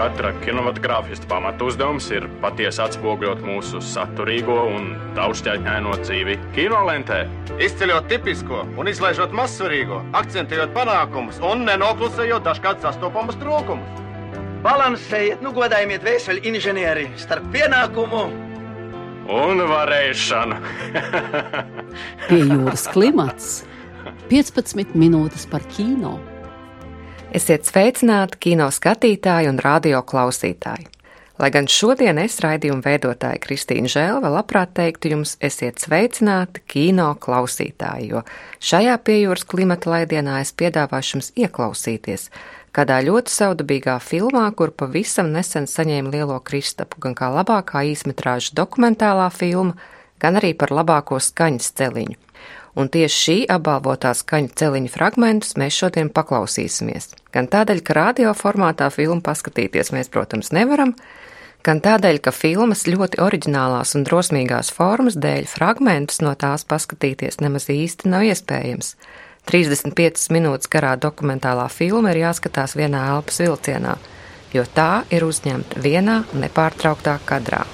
katra kinematogrāfista pamatu uzdevums ir patiesi atspoguļot mūsu saturīgo un daudzšķaitņaino dzīvi kinolentē. Izceļot tipisko un izlaižot mazsvarīgo, akcentējot panākumus un nenoklusējot dažkārt sastopamus trūkumus. Balansējiet, nu godājiet vēseli inženieri starp pienākumu un varēšanu. Pie jūras klimats 15 minūtes par kino. Esiet sveicināti kino skatītāji un radio klausītāji. Lai gan šodien es raidījumu veidotāja Kristīna Žēlva labprāt teiktu jums, esiet sveicināti kino klausītāji, jo šajā piejūras klimata laidienā es piedāvāšu jums ieklausīties kādā ļoti saudabīgā filmā, kur pavisam nesen saņēma lielo kristapu gan kā labākā īsmetrāža dokumentālā filma, gan arī par labāko skaņas celiņu un tieši šī apbalvotā skaņu celiņa fragmentus mēs šodien paklausīsimies. Gan tādēļ, ka radio formātā filmu paskatīties mēs, protams, nevaram, gan tādēļ, ka filmas ļoti oriģinālās un drosmīgās formas dēļ fragmentus no tās paskatīties nemaz īsti nav iespējams. 35 minūtes garā dokumentālā filma ir jāskatās vienā elpas vilcienā, jo tā ir uzņemta vienā nepārtrauktā kadrā.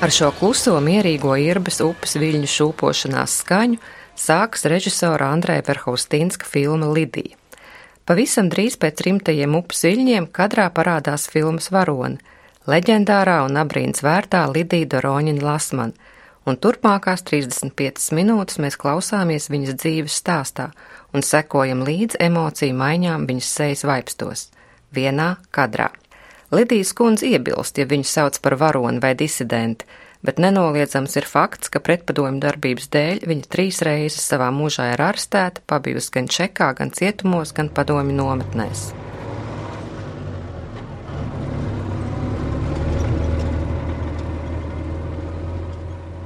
Ar šo kluso, mierīgo irbes upes viļņu šūpošanās skaņu sākas režisora Andrēja Verhaustinska filma Lidija. Pavisam drīz pēc rimtajiem upes viļņiem kadrā parādās filmas varoni, leģendārā un abrīns vērtā Lidija Doroņina Lasman, un turpmākās 35 minūtes mēs klausāmies viņas dzīves stāstā un sekojam līdz emociju maiņām viņas sejas vaipstos, vienā kadrā. Lidijas kundze iebilst, ja viņu sauc par varoni vai disidenti, bet nenoliedzams ir fakts, ka pretpadomju darbības dēļ viņa trīs reizes savā mūžā ir arestēta, pabijusi gan Čekā, gan cietumos, gan padomju nometnēs.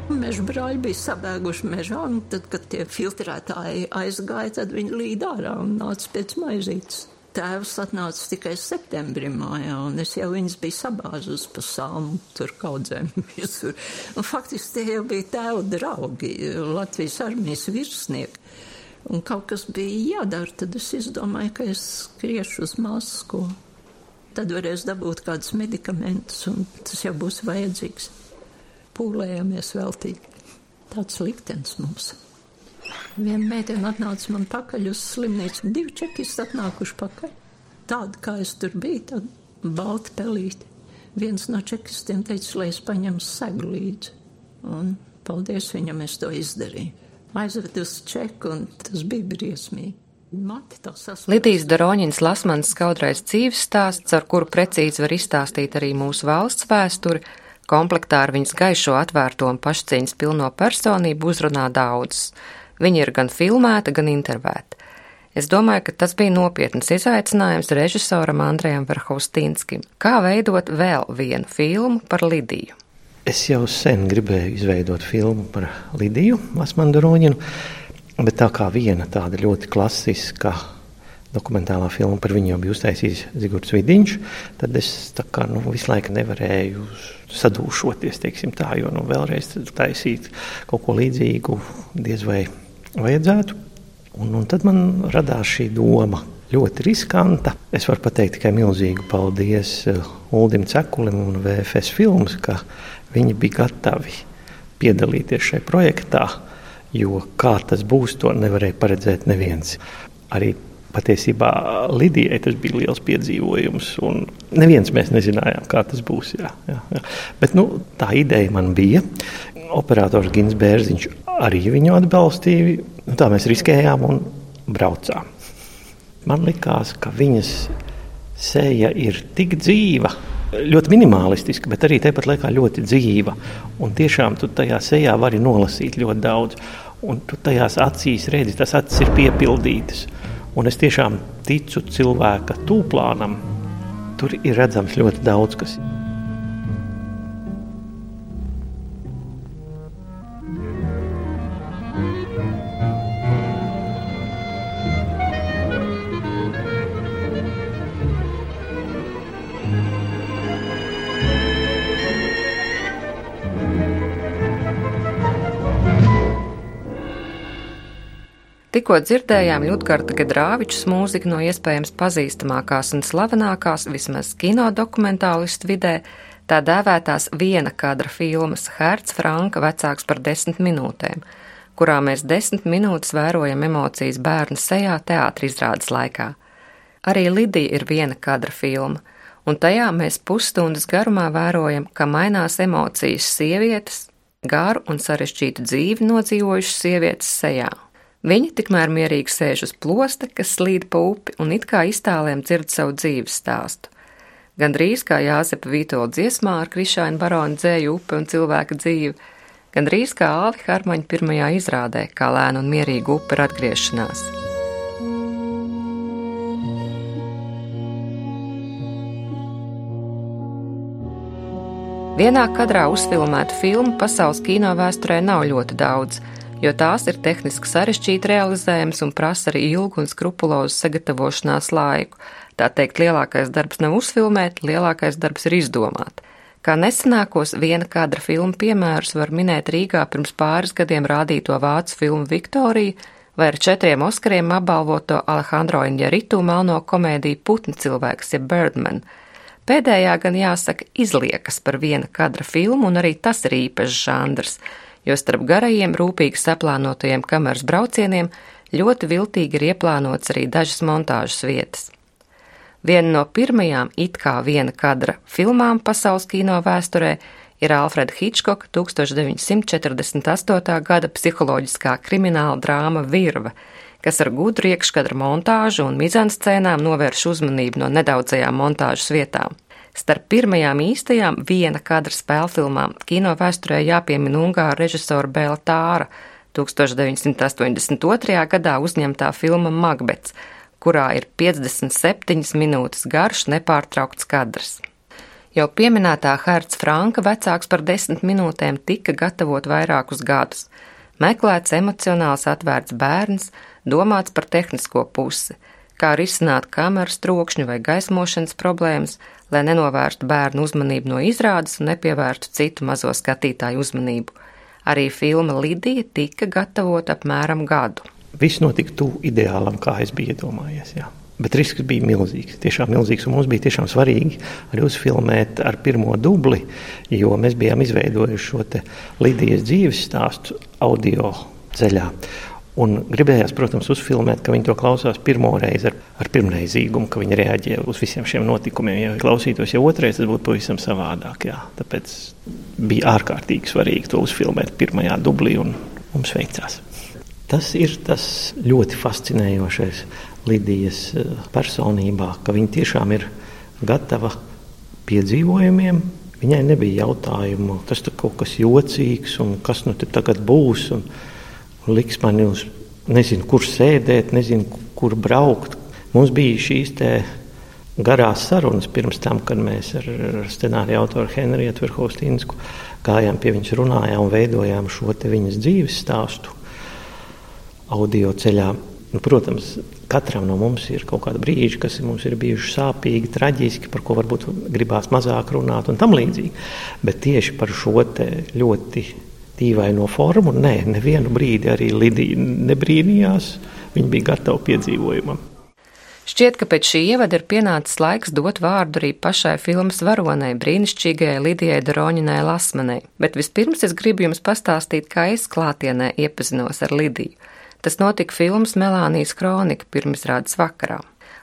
Meža brāļi bija sabēguši mežā, un tad, kad tie filtrētāji aizgāja, tad viņi līd ārā un nāca pēc maizītes tēvs atnāca tikai septembrī mājā, un es jau viņas biju sabāzus pa salmu, tur kaudzēm visur. Un faktiski tie jau bija tēva draugi, Latvijas armijas virsnieki. Un kaut kas bija jādara, tad es izdomāju, ka es skriešu uz masku. Tad varēs dabūt kādus medikamentus, un tas jau būs vajadzīgs. Pūlējamies veltīgi. Tāds liktenis mums. Viena meitene atnāca man pakaļ uz slimnīcu, divi čekisti atnākuši pakaļ. Tāda, kā es tur biju, tāda balta pelīte. Viens no čekistiem teica, lai es paņemu segu līdzi. Un paldies viņam, es to izdarīju. Aizvedu uz čeku, un tas bija briesmīgi. Lidijas Daroņins Lasmans skaudrais dzīves stāsts, ar kuru precīzi var izstāstīt arī mūsu valsts vēsturi, komplektā ar viņas gaišo atvērto un pašcieņas pilno personību uzrunā daudzus. Viņa ir gan filmēta, gan intervēta. Es domāju, ka tas bija nopietns izaicinājums režisoram Andrejam Verhaustīnskim. Kā veidot vēl vienu filmu par Lidiju? Es jau sen gribēju izveidot filmu par Lidiju Lasmandaroņinu, bet tā kā viena tāda ļoti klasiska dokumentālā filma par viņu jau bija uztaisījis Zigorts Vidiņš, tad es tā kā nu, visu laiku nevarēju sadūšoties, teiksim tā, jo nu vēlreiz taisīt kaut ko līdzīgu diez vai vajadzētu. Un, un tad man radās šī doma. Ļoti riskanta. Es varu pateikt tikai milzīgu paldies uh, Uldim Cekulim un VFS filmas, ka viņi bija gatavi piedalīties šajā projektā, jo kā tas būs, to nevarēja paredzēt neviens. Arī patiesībā Lidijai tas bija liels piedzīvojums, neviens mēs nezinājām, kā tas būs. Jā, jā, jā. Bet nu, tā ideja man bija. Operators Gins Bērziņš arī viņu atbalstīja. Nu, tā mēs riskējām un braucām. Man likās, ka viņas seja ir tik dzīva, ļoti minimalistiska, bet arī tāpat laikā ļoti dzīva. Un tiešām tu tajā sejā vari nolasīt ļoti daudz. Un tu tajās acīs redzi, tas acis ir piepildītas. Un es tiešām ticu cilvēka tūplānam. Tur ir redzams ļoti daudz kas. Tikko dzirdējām Jutgarda Gedrāvičs mūziku no iespējams pazīstamākās un slavenākās, vismaz kino dokumentālistu vidē, tā dēvētās viena kadra filmas Herts Franka vecāks par desmit minūtēm, kurā mēs desmit minūtes vērojam emocijas bērnu sejā teātra izrādes laikā. Arī Lidija ir viena kadra filma, un tajā mēs pusstundas garumā vērojam, kā mainās emocijas sievietes, garu un sarežģītu dzīvi nodzīvojušas sievietes sejā. Viņa tikmēr mierīgi sēž uz plosta, kas slīd pa upi un it kā iztālēm dzird savu dzīves stāstu. Gandrīz kā Jāzepa Vītola dziesmā ar Krišāņu baronu dzēju upi un cilvēka dzīvi, gandrīz kā Āvi Harmaņa pirmajā izrādē, kā lēna un mierīga upe ir atgriešanās. Vienā kadrā uzfilmētu filmu pasaules kino vēsturē nav ļoti daudz, jo tās ir tehniski sarežģīti realizējams un prasa arī ilgu un skrupulozu sagatavošanās laiku. Tā teikt, lielākais darbs nav uzfilmēt, lielākais darbs ir izdomāt. Kā nesenākos viena kadra filmu piemērus var minēt Rīgā pirms pāris gadiem rādīto vācu filmu Viktoriju vai ar četriem Oskariem apbalvoto Alejandro Injaritu melno komēdiju Putni cilvēks, jeb Birdman – Pēdējā gan jāsaka izliekas par viena kadra filmu, un arī tas ir īpašs žanrs, jo starp garajiem, rūpīgi saplānotajiem kameras braucieniem ļoti viltīgi ir ieplānots arī dažas montāžas vietas. Viena no pirmajām it kā viena kadra filmām pasaules kino vēsturē ir Alfreda Hitchcoka 1948. gada psiholoģiskā krimināla drāma Virva, kas ar gudru iekškadra montāžu un mizanscēnām novērš uzmanību no nedaudzajām montāžas vietām. Starp pirmajām īstajām viena kadra spēlfilmām kino vēsturē jāpiemina Ungāra režisora Bēla Tāra 1982. gadā uzņemtā filma Magbets, kurā ir 57 minūtes garš nepārtraukts kadrs. Jau pieminētā Herts Franka vecāks par desmit minūtēm tika gatavot vairākus gadus. Meklēts emocionāls atvērts bērns, domāts par tehnisko pusi, kā risināt kameras trokšņu vai gaismošanas problēmas, lai nenovērstu bērnu uzmanību no izrādes un nepievērstu citu mazo skatītāju uzmanību. Arī filma Lidija tika gatavota apmēram gadu. Viss notika tuvu ideālam, kā es biju iedomājies. Jā. Bet risks bija milzīgs. Tiešām milzīgs. Mums bija tiešām svarīgi arī uzfilmēt ar pirmo dubli, jo mēs bijām izveidojuši šo Lidijas dzīves stāstu audio ceļā. Un gribējās, protams, uzfilmēt, ka viņi to klausās pirmo reizi ar, ar pirmreizīgumu, ka viņi reaģē uz visiem šiem notikumiem. Ja klausītos jau otrais, tas būtu pavisam savādāk. Jā. Tāpēc bija ārkārtīgi svarīgi to uzfilmēt pirmajā dublī, un mums veicās. Tas ir tas ļoti fascinējošais Lidijas eh, personībā, ka viņa tiešām ir gatava piedzīvojumiem. Viņai nebija jautājumu, tas ir kaut kas jocīgs, un kas nu tagad būs. Un, liks man uz, nezinu, kur sēdēt, nezinu, kur braukt. Mums bija šīs garās sarunas pirms tam, kad mēs ar scenāriju autoru Henrietu Verhofstīnsku gājām pie viņas, runājām un veidojām šo viņas dzīves stāstu audio ceļā. Nu, protams, katram no mums ir kaut kāda brīža, kas mums ir bijuši sāpīgi, traģiski, par ko varbūt gribās mazāk runāt un tam līdzīgi. Bet tieši par šo ļoti dīvaino formu. Nē, nevienu brīdi arī Lidija nebrīnījās. Viņa bija gatava piedzīvojumam. Šķiet, ka pēc šī ievada ir pienācis laiks dot vārdu arī pašai filmas varonai, brīnišķīgajai Lidijai Doroņinai Lasmanai, bet vispirms es gribu jums pastāstīt, kā es klātienē iepazinos ar Lidiju. Tas notika filmas Melānijas kronika pirmizrādes vakarā.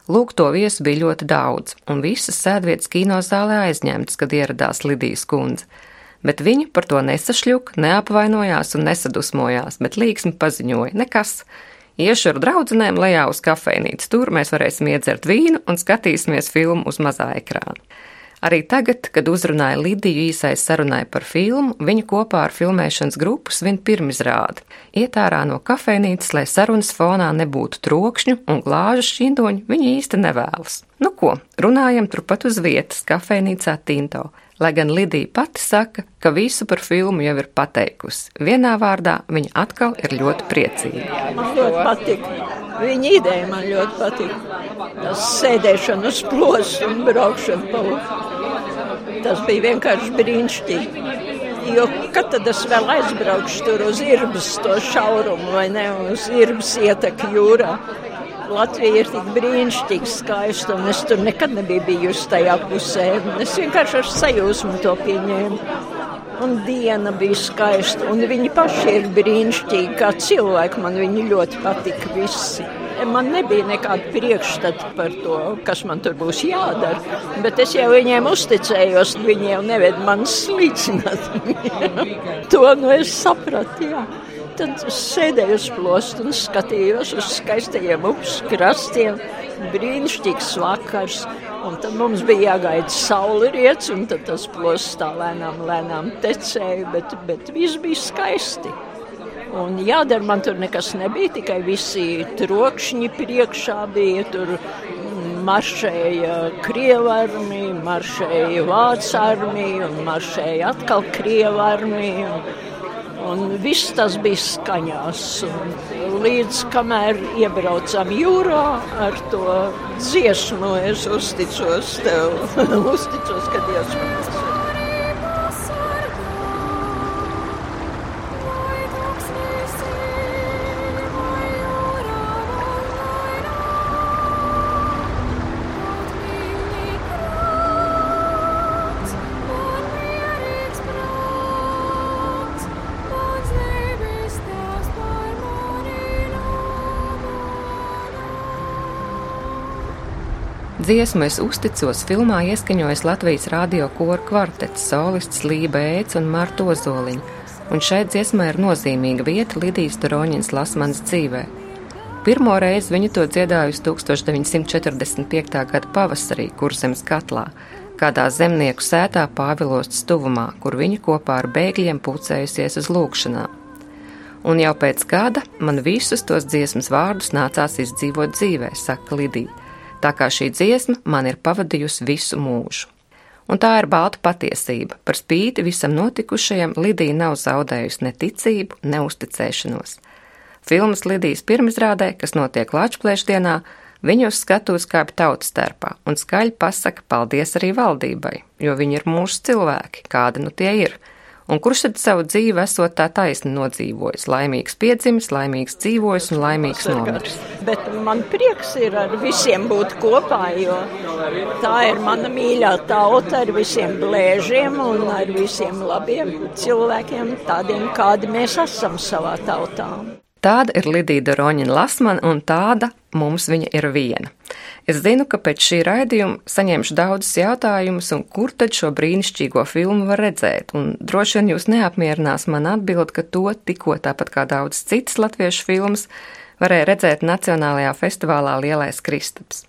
Lūk, to viesu bija ļoti daudz, un visas sēdvietas kinozālē aizņemtas, kad ieradās Lidijas kundze bet viņi par to nesašļuka, neapvainojās un nesadusmojās, bet līksmi paziņoja: nekas. Iešu ar draudzenēm lejā uz kafejnīcu, tur mēs varēsim iedzert vīnu un skatīsimies filmu uz mazā ekrāna. Arī tagad, kad uzrunāja Lidiju īsai sarunai par filmu, viņa kopā ar filmēšanas grupu svin pirmizrādi. Iet ārā no kafejnīcas, lai sarunas fonā nebūtu trokšņu un glāžu šķindoņu, viņa īsti nevēlas. Nu ko, runājam turpat uz vietas, kafejnīcā Tinto lai gan Lidija pati saka, ka visu par filmu jau ir pateikusi. Vienā vārdā viņa atkal ir ļoti priecīga. Man ļoti patīk. Viņa ideja man ļoti patīk. Tas sēdēšana uz plosu un braukšana pa upi. Tas bija vienkārši brīnišķīgi. Jo kad tad es vēl aizbraukšu tur uz Irbas to šaurumu vai ne, uz Irbas ieteku jūrā? Latvija ir tik brīnišķīgi skaista, un es tur nekad nebiju bijusi tajā pusē. Es vienkārši ar sajūsmu to pieņēmu. Un diena bija skaista, un viņi paši ir brīnišķīgi, kā cilvēki. Man viņi ļoti patika visi. Man nebija nekāda priekšstata par to, kas man tur būs jādara, bet es jau viņiem uzticējos, viņi jau neved man slīcināt. to nu es sapratu, jā. Tad sēdēju uz plostu un skatījos uz skaistajiem upes krastiem. Brīnišķīgs vakars. Un tad mums bija jāgaida saulriets, un tad tas plosts tā lēnām, lēnām tecēja, bet, bet viss bija skaisti. Un jādara man tur nekas nebija, tikai visi trokšņi priekšā bija tur. Maršēja krievarmi, maršēja vācu armija un maršēja atkal krievarmi. Un, viss tas bija skaņās. Un līdz kamēr iebraucam jūrā ar to dziesmu, es uzticos tev, uzticos, ka Dievs man tas Dziesmu es uzticos filmā ieskaņojas Latvijas radio koru kvartets, solists Lība Ēc un Marta Ozoliņa, un šai dziesmai ir nozīmīga vieta Lidijas Turoņins Lasmanas dzīvē. Pirmo reizi viņa to dziedājusi 1945. gada pavasarī Kurzemes katlā, kādā zemnieku sētā Pāvilostas tuvumā, kur viņa kopā ar bēgļiem pulcējusies uz lūkšanām. Un jau pēc gada man visus tos dziesmas vārdus nācās izdzīvot dzīvē, saka Lidija tā kā šī dziesma man ir pavadījusi visu mūžu. Un tā ir balta patiesība. Par spīti visam notikušajam Lidija nav zaudējusi ne ticību, ne uzticēšanos. Filmas Lidijas pirmizrādē, kas notiek Latvijas-dienā, viņa uz skatuves kāpj tautas starpā un skaļi pasaka paldies arī valdībai, jo viņi ir mūsu cilvēki, kādi nu tie ir un kurš tad savu dzīvi esot tā taisni nodzīvojis, laimīgs piedzimis, laimīgs dzīvojis un laimīgs nomiris. Bet man prieks ir ar visiem būt kopā, jo tā ir mana mīļā tauta ar visiem blēžiem un ar visiem labiem cilvēkiem, tādiem, kādi mēs esam savā tautā. Tāda ir Lidija Doroņina Lasmana, un tāda mums viņa ir viena. Es zinu, ka pēc šī raidījuma saņemšu daudzus jautājumus, un kur tad šo brīnišķīgo filmu var redzēt, un droši vien jūs neapmierinās man atbild, ka to tikko tāpat kā daudz citas latviešu filmas varēja redzēt Nacionālajā festivālā Lielais Kristaps.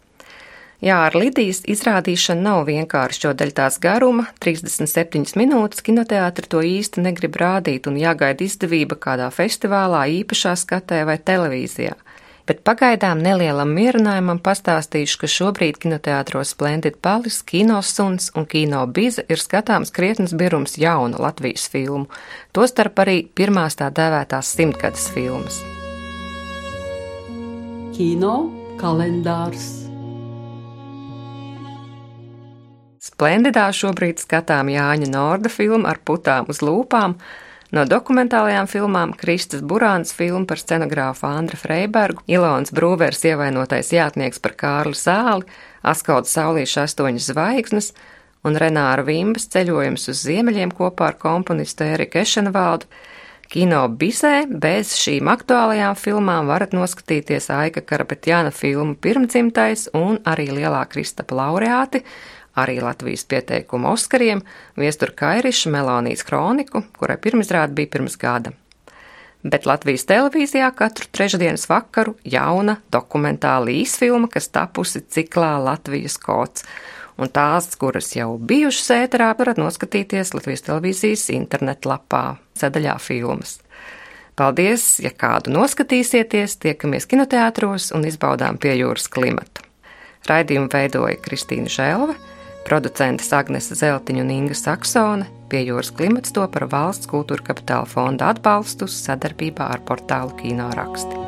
Jā, ar Lidijas izrādīšanu nav vienkārši, jo daļa tās garuma, 37 minūtes, kinoteātri to īsti negrib rādīt un jāgaida izdevība kādā festivālā, īpašā skatē vai televīzijā. Bet pagaidām nelielam mierinājumam pastāstīšu, ka šobrīd kinoteātros Splendid Palis, Kino Suns un Kino Biza ir skatāms krietnes birums jaunu Latvijas filmu, tostarp arī pirmās tā dēvētās simtgades filmas. Kino kalendārs Splendidā šobrīd skatām Jāņa Norda filmu ar putām uz lūpām, no dokumentālajām filmām Kristas Burāns filmu par scenogrāfu Andra Freibergu, Ilons Brūvers ievainotais jātnieks par Kārli Zāli, Askauda Saulīša astoņas zvaigznes un Renāra Vimbas ceļojums uz ziemeļiem kopā ar komponistu Eriku Ešenvaldu. Kino Bisē bez šīm aktuālajām filmām varat noskatīties Aika Karapetjāna filmu Pirmdzimtais un arī Lielā Kristapa laureāti arī Latvijas pieteikumu Oskariem, viestur Kairiša Melānijas kroniku, kurai pirmizrāde bija pirms gada. Bet Latvijas televīzijā katru trešdienas vakaru jauna dokumentāla īsfilma, kas tapusi ciklā Latvijas kods. Un tās, kuras jau bijušas ēterā, varat noskatīties Latvijas televīzijas internetlapā, sadaļā filmas. Paldies, ja kādu noskatīsieties, tiekamies kinoteātros un izbaudām pie jūras klimatu. Raidījumu veidoja Kristīna Želve Producentes Agnese Zeltiņa un Inga Saksone pie jūras klimats to par valsts kultūra kapitāla fonda atbalstu sadarbībā ar portālu Kino raksti.